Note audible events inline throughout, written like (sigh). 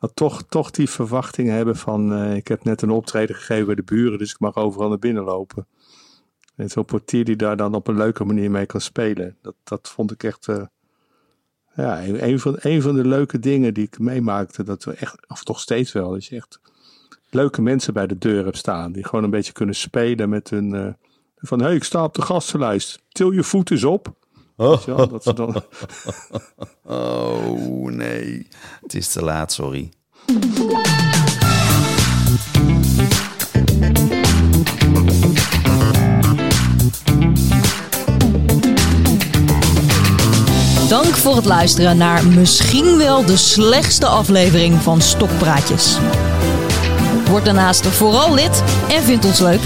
dat toch, toch die verwachtingen hebben van... eh, ik heb net een optreden gegeven bij de buren, dus ik mag overal naar binnen lopen. En zo'n portier die daar dan op een leuke manier mee kan spelen. Dat, dat vond ik echt... eh, ja, een een van, een van de leuke dingen die ik meemaakte. Dat we echt, of toch steeds wel, dat je echt leuke mensen bij de deur hebt staan. Die gewoon een beetje kunnen spelen met hun... eh, van, hé, hey, ik sta op de gastenlijst. Til je voet eens op. Wel, dat ze dan... (laughs) Oh nee, het is te laat, sorry. Dank voor het luisteren naar misschien wel de slechtste aflevering van Stokpraatjes. Word daarnaast vooral lid en vind ons leuk.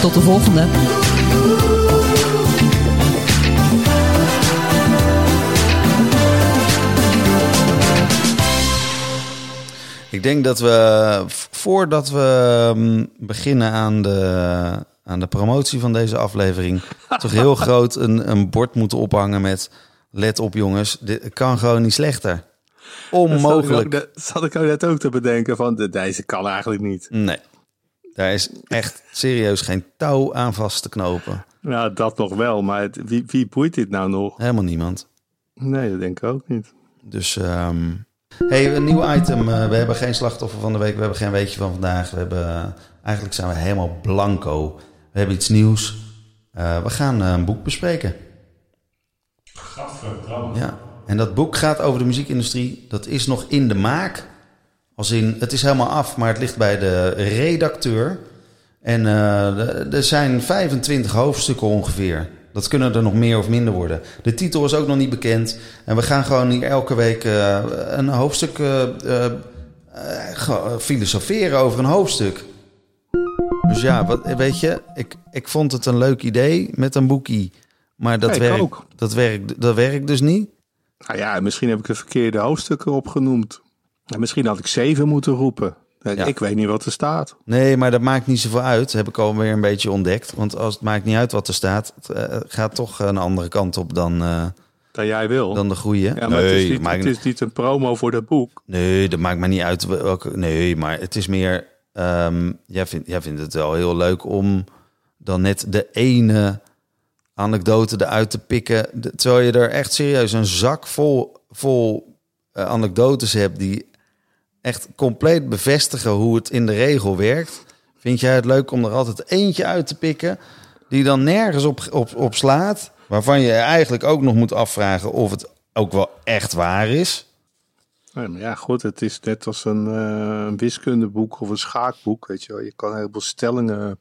Tot de volgende. Ik denk dat we, voordat we mm, beginnen aan de, aan de promotie van deze aflevering, (laughs) toch heel groot een, een bord moeten ophangen met, let op jongens, dit kan gewoon niet slechter. Dat Onmogelijk. net- zat ik ook net ook te bedenken van, de, deze kan eigenlijk niet. Nee, daar is echt serieus geen touw aan vast te knopen. Ja, dat nog wel, maar het- wie, wie boeit dit nou nog? Helemaal niemand. Nee, dat denk ik ook niet. Dus, ehm hey, een nieuw item. Eh, we hebben geen slachtoffer van de week. We hebben geen weetje van vandaag. We hebben, eigenlijk zijn we helemaal blanco. We hebben iets nieuws. Eh, we gaan eh, een boek bespreken. Ja, en dat boek gaat over de muziekindustrie. Dat is nog in de maak. Als in, het is helemaal af, maar het ligt bij de redacteur. En eh, er zijn 25 hoofdstukken ongeveer. Dat kunnen er nog meer of minder worden. De titel is ook nog niet bekend. En we gaan gewoon hier elke week eh, een hoofdstuk ge- filosoferen over een hoofdstuk. Dus ja, wat, weet je, ik, ik vond het een leuk idee met een boekie. Maar dat, werkt, dat, werkt, dat werkt dus niet. Nou ja, misschien heb ik de verkeerde hoofdstukken opgenoemd. En misschien had ik zeven moeten roepen. Ik- Ja. Ik weet niet wat er staat. Nee, maar dat maakt niet zoveel uit. Heb ik alweer een beetje ontdekt. Want als het maakt niet uit wat er staat, het eh, gaat toch een andere kant op dan, eh, Dat jij wil. dan de goede. ja, maar nee, het, is niet, het is niet een promo voor dat boek. nee, dat maakt me niet uit welke. Nee, maar het is meer. ehm, jij, vindt, jij vindt het wel heel leuk om dan net de ene anekdote eruit te pikken. Terwijl je er echt serieus een zak vol, vol eh, anekdotes hebt die echt compleet bevestigen hoe het in de regel werkt. Vind jij het leuk om er altijd eentje uit te pikken die dan nergens op, op, op slaat, waarvan je eigenlijk ook nog moet afvragen of het ook wel echt waar is? Ja, goed, het is net als een, eh, een wiskundeboek of een schaakboek. Weet je wel. Je kan heel veel stellingen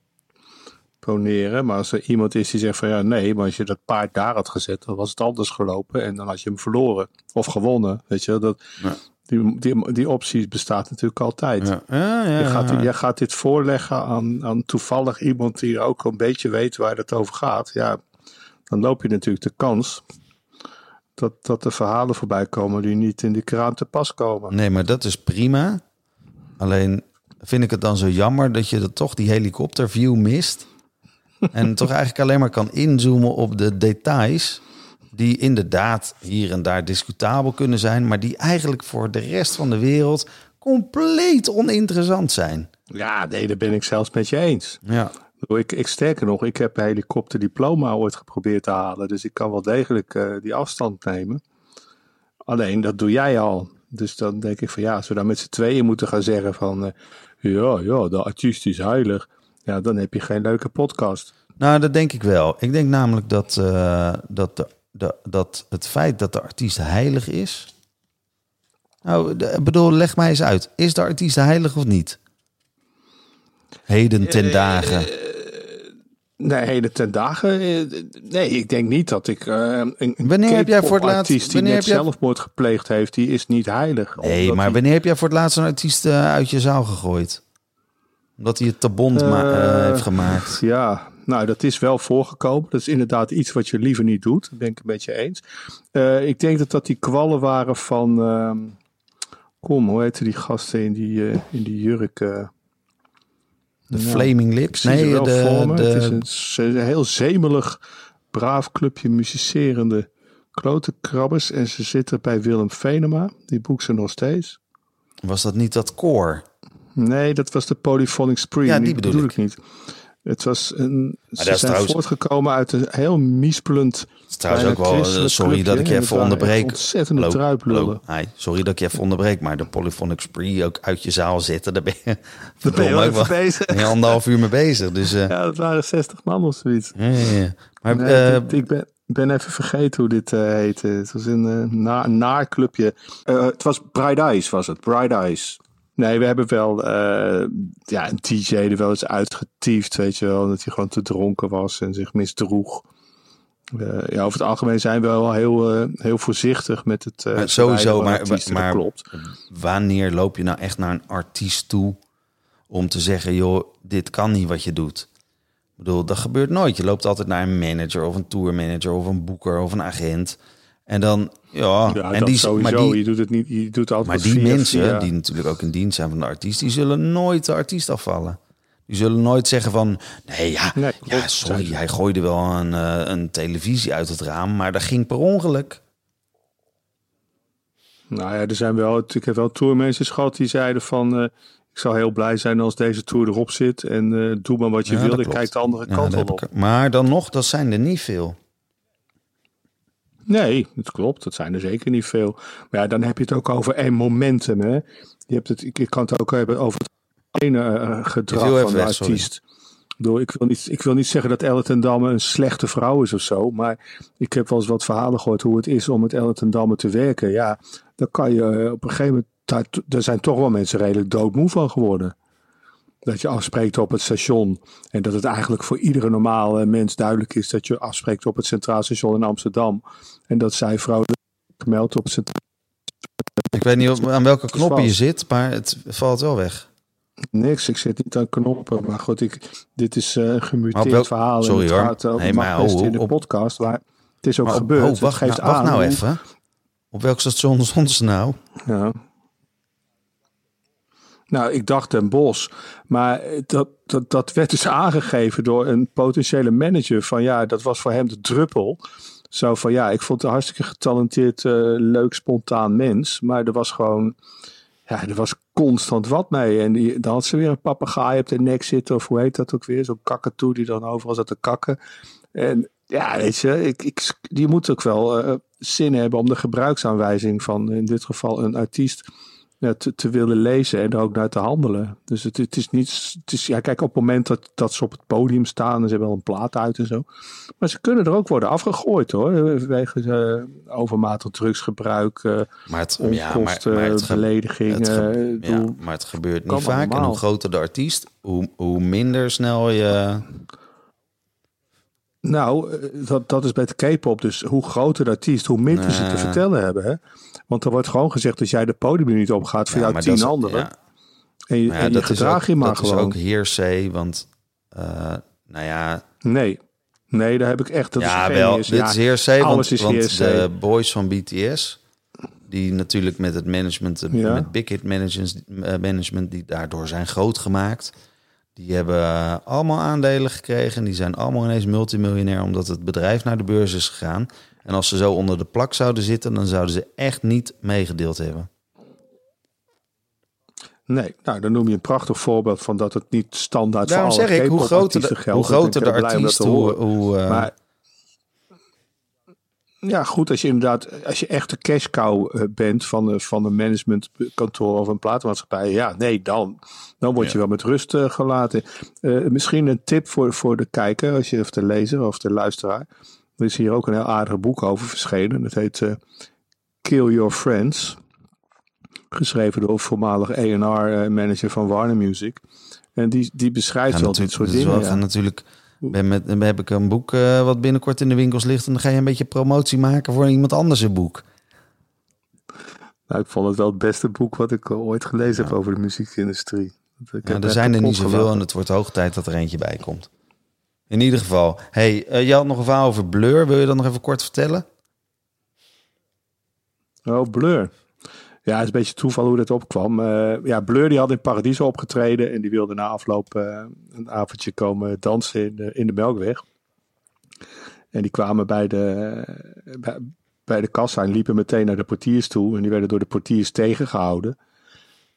poneren. Maar als er iemand is die zegt van ja, nee, maar als je dat paard daar had gezet, dan was het anders gelopen. En dan had je hem verloren of gewonnen. Weet je. Dat, Ja. Die, die, die optie bestaat natuurlijk altijd. Ja, ja, ja, Je gaat, ja. gaat dit voorleggen aan, aan toevallig iemand die ook een beetje weet waar het over gaat. Ja, dan loop je natuurlijk de kans dat, dat er verhalen voorbij komen die niet in die kraan te pas komen. Nee, maar dat is prima. Alleen vind ik het dan zo jammer dat je dat toch die helikopterview mist. en toch eigenlijk alleen maar kan inzoomen op de details. Die inderdaad hier en daar discutabel kunnen zijn. Maar die eigenlijk voor de rest van de wereld compleet oninteressant zijn. Ja, nee, daar ben ik zelfs met je eens. Ja. Ik ik sterker nog, ik heb een helikopterdiploma ooit geprobeerd te halen. Dus ik kan wel degelijk eh, die afstand nemen. Alleen, dat doe jij al. Dus dan denk ik van ja, als we dan met z'n tweeën moeten gaan zeggen van... eh, ja, ja, de artiest is heilig. Ja, dan heb je geen leuke podcast. Nou, dat denk ik wel. Ik denk namelijk dat, eh, dat, de, de, dat het feit dat de artiest heilig is. Nou, de- ik bedoel, leg mij eens uit. Is de artiest heilig of niet? Heden ten dagen. Nee, hele ten dagen. eh, Nee, ik denk niet dat ik. eh, een Wanneer heb jij voor het laatst- artiest die net heb jij- zelfmoord gepleegd heeft, die is niet heilig. Nee, maar wanneer heb jij voor het laatst een artiest eh, uit je zaal gegooid? Omdat hij het te bond ma- eh, Eh, heeft gemaakt. Ja, nou, dat is wel voorgekomen. Dat is inderdaad iets wat je liever niet doet. Dat ben ik een beetje eens. Eh, ik denk dat dat die kwallen waren van. ehm, kom, hoe heette die gasten in die, eh, in die jurk? eh? De Flaming Lips. Nee, wel de, me. Het is de, een, heel zemelig, braaf clubje muzicerende klote krabbers. En ze zitten bij Willem Venema. Die boekt ze nog steeds. Was dat niet dat koor? Nee, dat was de Polyphonic Spree. Ja, die bedoel ik. niet. Het was een, ze dat zijn trouwens- voortgekomen uit een heel mispelend... Trouwens ook wel, eh, sorry dat ik je even onderbreek. Ontzettende druiplullen. Hi, sorry dat ik je even onderbreek, maar de Polyphonic Spree ook uit je zaal zitten, daar ben je, (laughs) Daar ben je ook wel bezig. ben je anderhalf uur mee bezig. Dus, eh, (laughs) Ja, dat waren 60 man of zoiets. ja, ja, ja. Maar Nee, eh, ik, ik ben, ben even vergeten hoe dit eh heette. Het was een na, naar clubje. Het was Bright Eyes, was het. Bright Eyes. Nee, we hebben wel eh, ja, een DJ er wel eens uitgetiefd, weet je wel. Dat hij gewoon te dronken was en zich misdroeg. Eh, ja, over het algemeen zijn we wel heel, eh, heel voorzichtig met het Maar sowieso, maar- maar- klopt. wanneer loop je nou echt naar een artiest toe om te zeggen, joh, dit kan niet wat je doet? Ik bedoel, dat gebeurt nooit. Je loopt altijd naar een manager of een tourmanager of een boeker of een agent. En dan, ja, Ja, en die, sowieso. maar die, je doet het niet, je doet altijd maar die via- mensen, via- die natuurlijk ook in dienst zijn van de artiest, die zullen nooit de artiest afvallen. Die zullen nooit zeggen van, nee, ja, Nee, ja sorry, hij gooide wel een, eh, een televisie uit het raam, maar dat ging per ongeluk. Nou ja, er zijn wel, ik heb wel tourmanagers gehad die zeiden van... eh, ik zou heel blij zijn als deze tour erop zit. En eh, doe maar wat je Ja, wil. Ik kijk de andere kant op. ik- maar dan nog, dat zijn er niet veel. Nee, dat klopt. Dat zijn er zeker niet veel. Maar ja, dan heb je het ook over een momentum. Hè? Je hebt het, ik, ik kan het ook hebben over het ene eh, gedrag Je viel van de artiest. Door, ik, wil niet, ik wil niet zeggen dat Ellen ten Damme een slechte vrouw is of zo. Maar ik heb wel eens wat verhalen gehoord hoe het is om met Ellen ten Damme te werken. Ja, dan kan je eh, op een gegeven moment... Daar, daar zijn toch wel mensen redelijk doodmoe van geworden. Dat je afspreekt op het station. En dat het eigenlijk voor iedere normale mens duidelijk is dat je afspreekt op het Centraal Station in Amsterdam. En dat zij vrouw gemeld op het Centraal Ik weet niet op- aan welke knoppen je zit, maar het valt wel weg. Niks, ik zit niet aan knoppen. Maar goed, ik, dit is eh, een gemuteerd op welk- verhaal. Sorry, en het hoor. gaat ook Nee, maar oh, in de op- podcast. Maar het is ook op- gebeurd. oh, Het wacht, geeft nou, wacht aan nou even. Op welk station stond ze nou? Ja. Nou, ik dacht Den Bos. Maar dat, dat, dat werd dus (laughs) aangegeven door een potentiële manager. Van ja, dat was voor hem de druppel. Zo van ja, ik vond het een hartstikke getalenteerd, eh, leuk, spontaan mens. Maar er was gewoon, ja, er was constant wat mee. En die, dan had ze weer een papegaai op de nek zitten. Of hoe heet dat ook weer? Zo'n kakatoe die dan overal zat te kakken. En ja, weet je, ik, ik, die moet ook wel eh, zin hebben om de gebruiksaanwijzing van in dit geval een artiest ja, te, te willen lezen en er ook naar te handelen. Dus het, het is niet, het is, ja, kijk, op het moment dat, dat ze op het podium staan en ze hebben wel een plaat uit en zo. Maar ze kunnen er ook worden afgegooid hoor, wegens eh, overmatig drugsgebruik, eh Maar het, onkosten, ja, maar, maar het, het eh, ja, maar het gebeurt niet vaak. En hoe groter de artiest, hoe, hoe minder snel je... Nou, eh, dat, dat is bij de K-pop. Dus hoe groter de artiest, hoe minder ze te vertellen hebben. Hè? Want er wordt gewoon gezegd, als jij de podium niet opgaat voor Ja, jou tien dat is- anderen. ja, en ja, en je dat gedraag je maar dat is gewoon. ook hearsay, want... eh, nou ja, Nee. Nee, daar heb ik echt. Dat ja, is wel. Dit ja, is hearsay, want, is want de boys van BTS... die natuurlijk met het management, met Big Hit management, eh, management... die daardoor zijn groot gemaakt... die hebben eh, allemaal aandelen gekregen... en die zijn allemaal ineens multimiljonair... omdat het bedrijf naar de beurs is gegaan. En als ze zo onder de plak zouden zitten... dan zouden ze echt niet meegedeeld hebben. Nee, nou, dan noem je een prachtig voorbeeld van dat het niet standaard Daarom voor alle zeg ik, hoe groter de, hoe groter de artiest, hoe... hoe eh, Maar ja, goed, als je inderdaad, als je echt de cash cow eh, bent van, een- van een managementkantoor of een platenmaatschappij, ja, nee, dan, dan word je Ja. wel met rust eh, gelaten. Eh, misschien een tip voor, voor de kijker, als je, of de lezer of de luisteraar. Er is hier ook een heel aardig boek over verschenen. Dat heet Kill Your Friends. Geschreven door voormalig A&R-manager van Warner Music. En die, die beschrijft Ja, wel dit soort dat is dingen. wel ja. natuurlijk. Ben met, dan heb ik een boek eh, wat binnenkort in de winkels ligt. En dan ga je een beetje promotie maken voor iemand anders een boek. Nou, ik vond het wel het beste boek wat ik eh, ooit gelezen heb over de muziekindustrie. Ik heb er zijn er niet zoveel en het wordt hoog tijd dat er eentje bij komt. In ieder geval. Hey, eh, je had nog een verhaal over Blur. Wil je dat nog even kort vertellen? Oh, Blur. Ja, het is een beetje toeval hoe dat opkwam. Eh, ja, Blur die had in Paradiso opgetreden en die wilde na afloop eh, een avondje komen dansen in de, in de Melkweg. En die kwamen bij de, bij, de kassa en liepen meteen naar de portiers toe. En die werden door de portiers tegengehouden.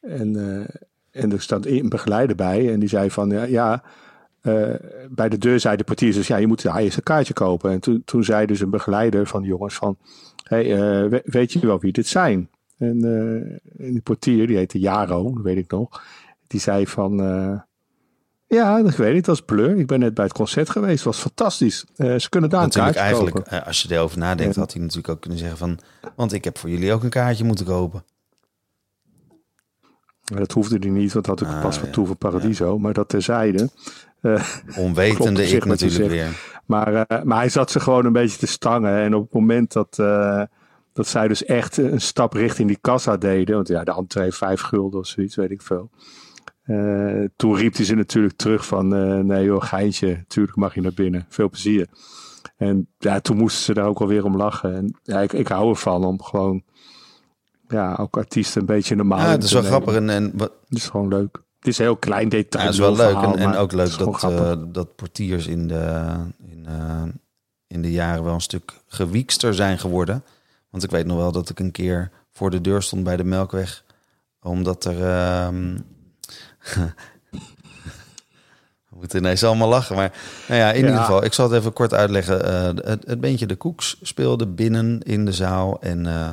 En, uh, en er staat een begeleider bij en die zei van ja, ja bij de deur zei de portier dus ja, je moet hij eerst een kaartje kopen. En toen, toen zei dus een begeleider van de jongens van, hey, weet je wel wie dit zijn? En, en die portier, die heette Jaro, dat weet ik nog, die zei van ja, dat weet ik. Dat is Blur. Ik ben net bij het concert geweest. Het was fantastisch. Uh, ze kunnen daar natuurlijk een kaartje eigenlijk, kopen. als je erover nadenkt, had hij natuurlijk ook kunnen zeggen van... Want ik heb voor jullie ook een kaartje moeten kopen. Dat hoefde hij niet, want dat had ik ah, pas van ja. Toe van Paradiso. Maar dat terzijde. Uh, Onwetende ik natuurlijk weer. Maar, uh, maar hij zat ze gewoon een beetje te stangen. En op het moment dat, dat zij dus echt een stap richting die kassa deden. Want ja, de entree vijf gulden of zoiets, weet ik veel. Uh, toen riep hij ze natuurlijk terug van uh, nee joh, geintje, natuurlijk mag je naar binnen. Veel plezier. En ja, toen moesten ze daar ook alweer om lachen. En ja, ik, ik hou ervan om gewoon ja, ook artiesten een beetje normaal Ja, het is wel grappig. En, en wat... Het is gewoon leuk. Het is een heel klein detail. Ja, het is wel leuk. en, en ook leuk dat, uh, dat portiers in de, in, in de jaren wel een stuk gewiekster zijn geworden. Want ik weet nog wel dat ik een keer voor de deur stond bij de Melkweg. Omdat er ehm, (laughs) We moeten ineens allemaal lachen. Maar nou ja, in ieder geval, ik zal het even kort uitleggen. Uh, het, het beentje De Koeks speelde binnen in de zaal. En uh,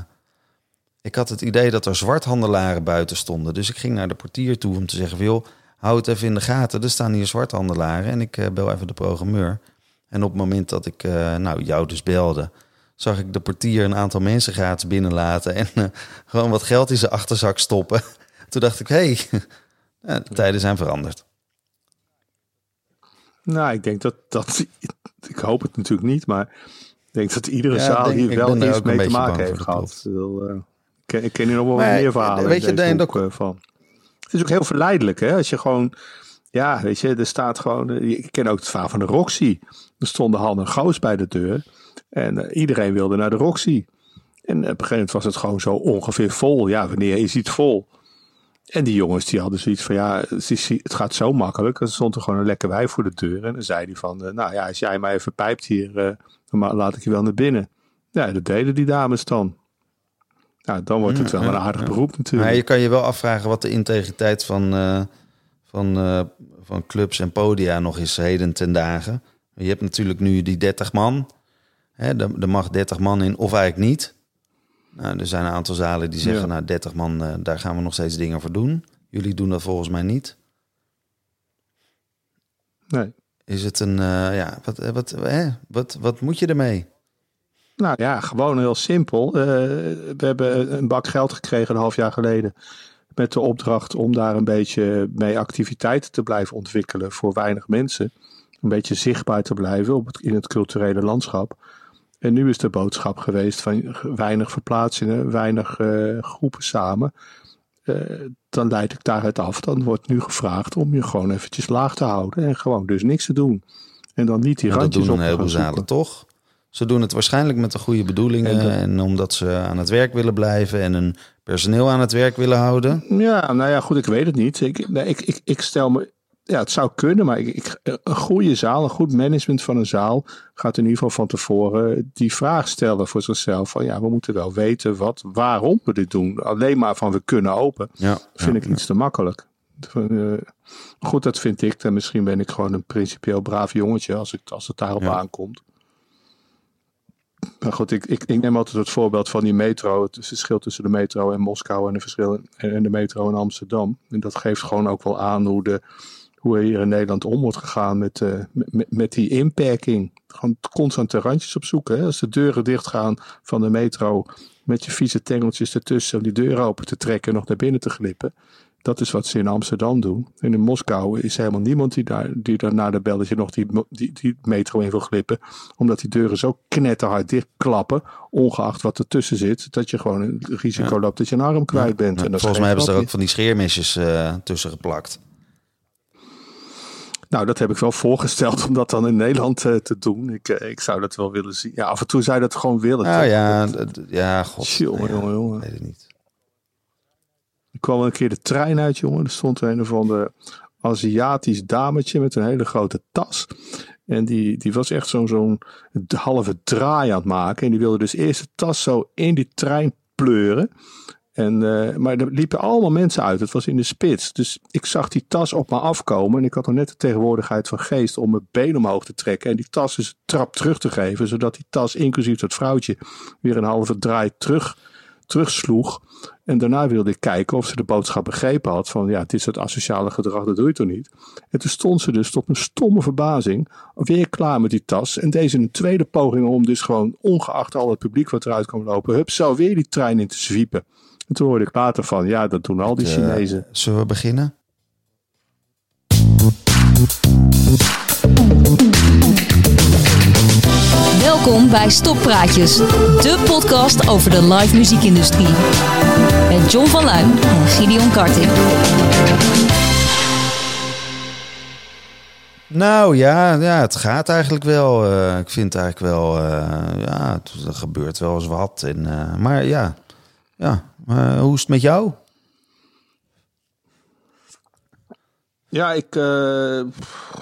ik had het idee dat er zwarthandelaren buiten stonden. Dus ik ging naar de portier toe om te zeggen: joh, hou het even in de gaten. Er staan hier zwarthandelaren. En ik uh, bel even de programmeur. En op het moment dat ik nou, jou dus belde, zag ik de portier een aantal mensen gratis binnenlaten. En gewoon wat geld in zijn achterzak stoppen. (laughs) Toen dacht ik: hé. Hey, (laughs) de tijden zijn veranderd. Nou, ik denk dat dat. (laughs) Ik hoop het natuurlijk niet, maar ik denk dat iedere zaal hier wel eens mee te maken heeft gehad. Uh, ik, ken, hier nog wel meer verhalen. Weet je, denk ook, uh, van. Het is ook heel verleidelijk, hè? Als je gewoon. Ja, weet je, er staat gewoon. Eh, ik ken ook het verhaal van de Roxy. Er stonden Han en Goos bij de deur. En uh, iedereen wilde naar de Roxy. En op een gegeven moment was het gewoon zo ongeveer vol. Ja, wanneer is het vol? En die jongens die hadden zoiets van ja, het gaat zo makkelijk. Er stond er gewoon een lekker wij voor de deur. En dan zei hij van, eh, nou ja, als jij mij even pijpt hier, dan laat ik je wel naar binnen. Ja, dat deden die dames dan. Nou, dan wordt het wel een aardig beroep natuurlijk. Maar je kan je wel afvragen wat de integriteit van, uh, van, van clubs en podia nog is heden ten dagen. Je hebt natuurlijk nu die 30 man. Hè, er mag 30 man in of eigenlijk niet. Nou, er zijn een aantal zalen die zeggen, nou 30 man, uh, daar gaan we nog steeds dingen voor doen. Jullie doen dat volgens mij niet. Nee. Is het een, uh, ja, wat, eh, wat, hè? wat, wat moet je ermee? Nou ja, gewoon heel simpel. Uh, we hebben een bak geld gekregen een half jaar geleden. Met de opdracht om daar een beetje mee activiteiten te blijven ontwikkelen voor weinig mensen. Een beetje zichtbaar te blijven op het, in het culturele landschap. En nu is de boodschap geweest van weinig verplaatsingen, weinig uh, groepen samen. Uh, dan leid ik daaruit af. Dan wordt nu gevraagd om je gewoon eventjes laag te houden. En gewoon dus niks te doen. En dan niet die maar randjes dat doen een heleboel zalen toch? Ze doen het waarschijnlijk met de goede bedoelingen. En, en, omdat ze aan het werk willen blijven en hun personeel aan het werk willen houden. Ja, nou ja, goed, ik weet het niet. Ik, nee, ik, ik, ik stel me ja, het zou kunnen, maar ik, een goede zaal, een goed management van een zaal gaat in ieder geval van tevoren die vraag stellen voor zichzelf. Van ja, we moeten wel weten wat, waarom we dit doen. Alleen maar van we kunnen open, ja, vind ik iets te makkelijk. Uh, goed, dat vind ik. En misschien ben ik gewoon een principieel braaf jongetje als, ik, als het daarop aankomt. Maar goed, ik, ik, ik, neem altijd het voorbeeld van die metro. Het verschil tussen de metro in Moskou en de, verschil, en de metro in Amsterdam. En dat geeft gewoon ook wel aan hoe de hoe er hier in Nederland om wordt gegaan met, uh, met, met, die inperking. Gewoon constant randjes opzoeken. Hè? Als de deuren dichtgaan van de metro met je vieze tengeltjes ertussen om die deuren open te trekken en nog naar binnen te glippen. Dat is wat ze in Amsterdam doen. En in Moskou is helemaal niemand die daar, die daar de belletje nog die, die, die metro in wil glippen. Omdat die deuren zo knetterhard dichtklappen, ongeacht wat ertussen zit, dat je gewoon een risico loopt dat je een arm kwijt bent. En Volgens mij hebben ze er ook van die scheermesjes uh, tussen geplakt. Nou, dat heb ik wel voorgesteld (laughs) om dat dan in Nederland uh, te doen. Ik, uh, ik zou dat wel willen zien. Ja, af en toe zou je dat gewoon willen. Nou ja, ja, god. Jongen, jongen, jongen. Weet het niet. Er kwam een keer de trein uit, jongen. Er stond een of ander Aziatisch dametje met een hele grote tas. En die, die was echt zo'n zo'n halve draai aan het maken. En die wilde dus eerst de tas zo in die trein pleuren. En, eh, maar er liepen allemaal mensen uit. Het was in de spits. Dus ik zag die tas op me afkomen. En ik had nog net de tegenwoordigheid van geest om mijn been omhoog te trekken. En die tas dus trap terug te geven. Zodat die tas, inclusief dat vrouwtje, weer een halve draai terug, terugsloeg. En daarna wilde ik kijken of ze de boodschap begrepen had. Van ja, dit soort asociale gedrag, dat doe je toch niet? En toen stond ze dus tot mijn stomme verbazing weer klaar met die tas. En deze een tweede poging om dus gewoon, ongeacht al het publiek wat eruit kwam lopen, hup, zo weer die trein in te zwiepen. En toen hoorde ik later van, ja, dat doen al die Eh, Chinezen. zullen we beginnen? Welkom bij Stoppraatjes, de podcast over de live muziekindustrie. Met John van Luijn en Gideon Karting. Nou ja, ja, het gaat eigenlijk wel. Eh, ik vind eigenlijk wel, eh, ja, het, er gebeurt wel eens wat. En, eh, maar ja, ja. Hoe is het met jou? Ja, ik, eh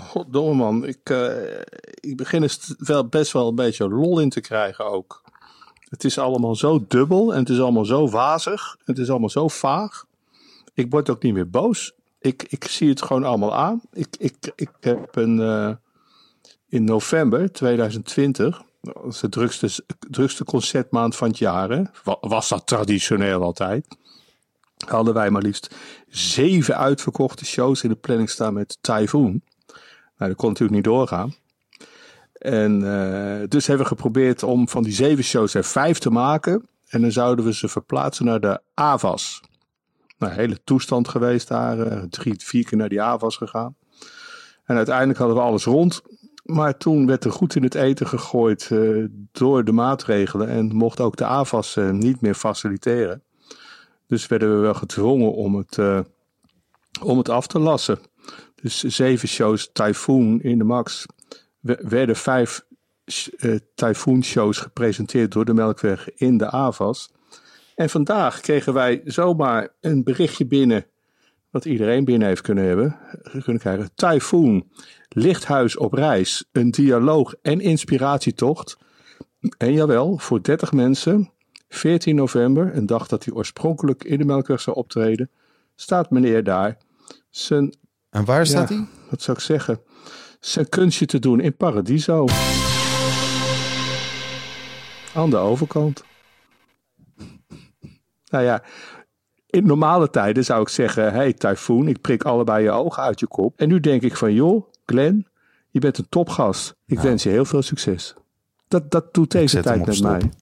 goddomme man, ik, eh, ik begin er wel best wel een beetje lol in te krijgen ook. Het is allemaal zo dubbel en het is allemaal zo wazig. en Het is allemaal zo vaag. Ik word ook niet meer boos. Ik, ik zie het gewoon allemaal aan. Ik, ik, ik heb een, eh, in november 2020, dat is de drukste, drukste concertmaand van het jaar, was dat traditioneel altijd hadden wij maar liefst zeven uitverkochte shows in de planning staan met Typhoon. Nou, dat kon natuurlijk niet doorgaan. En eh, dus hebben we geprobeerd om van die zeven shows er vijf te maken. En dan zouden we ze verplaatsen naar de AVAS. Nou, hele toestand geweest daar. eh, drie, vier keer naar die AVAS gegaan. En uiteindelijk hadden we alles rond. Maar toen werd er goed in het eten gegooid eh, door de maatregelen. En mocht ook de AVAS eh, niet meer faciliteren. Dus werden we wel gedwongen om het, eh, om het af te lassen. Dus zeven shows Typhoon in de Max. We- werden vijf Typhoon shows gepresenteerd door de Melkweg in de AVAS. En vandaag kregen wij zomaar een berichtje binnen. Wat iedereen binnen heeft kunnen hebben. Kunnen krijgen. Typhoon, lichthuis op reis. Een dialoog en inspiratietocht. En jawel, voor 30 mensen 14 november, een dag dat hij oorspronkelijk in de Melkweg zou optreden, staat meneer daar zijn, En waar staat Ja. hij? wat zou ik zeggen, zijn kunstje te doen in Paradiso. Aan de overkant. Nou ja, in normale tijden zou ik zeggen, hey Typhoon, ik prik allebei je ogen uit je kop. En nu denk ik van, joh, Glenn, je bent een topgast. Ik wens je heel veel succes. Dat, dat doet deze tijd met mij.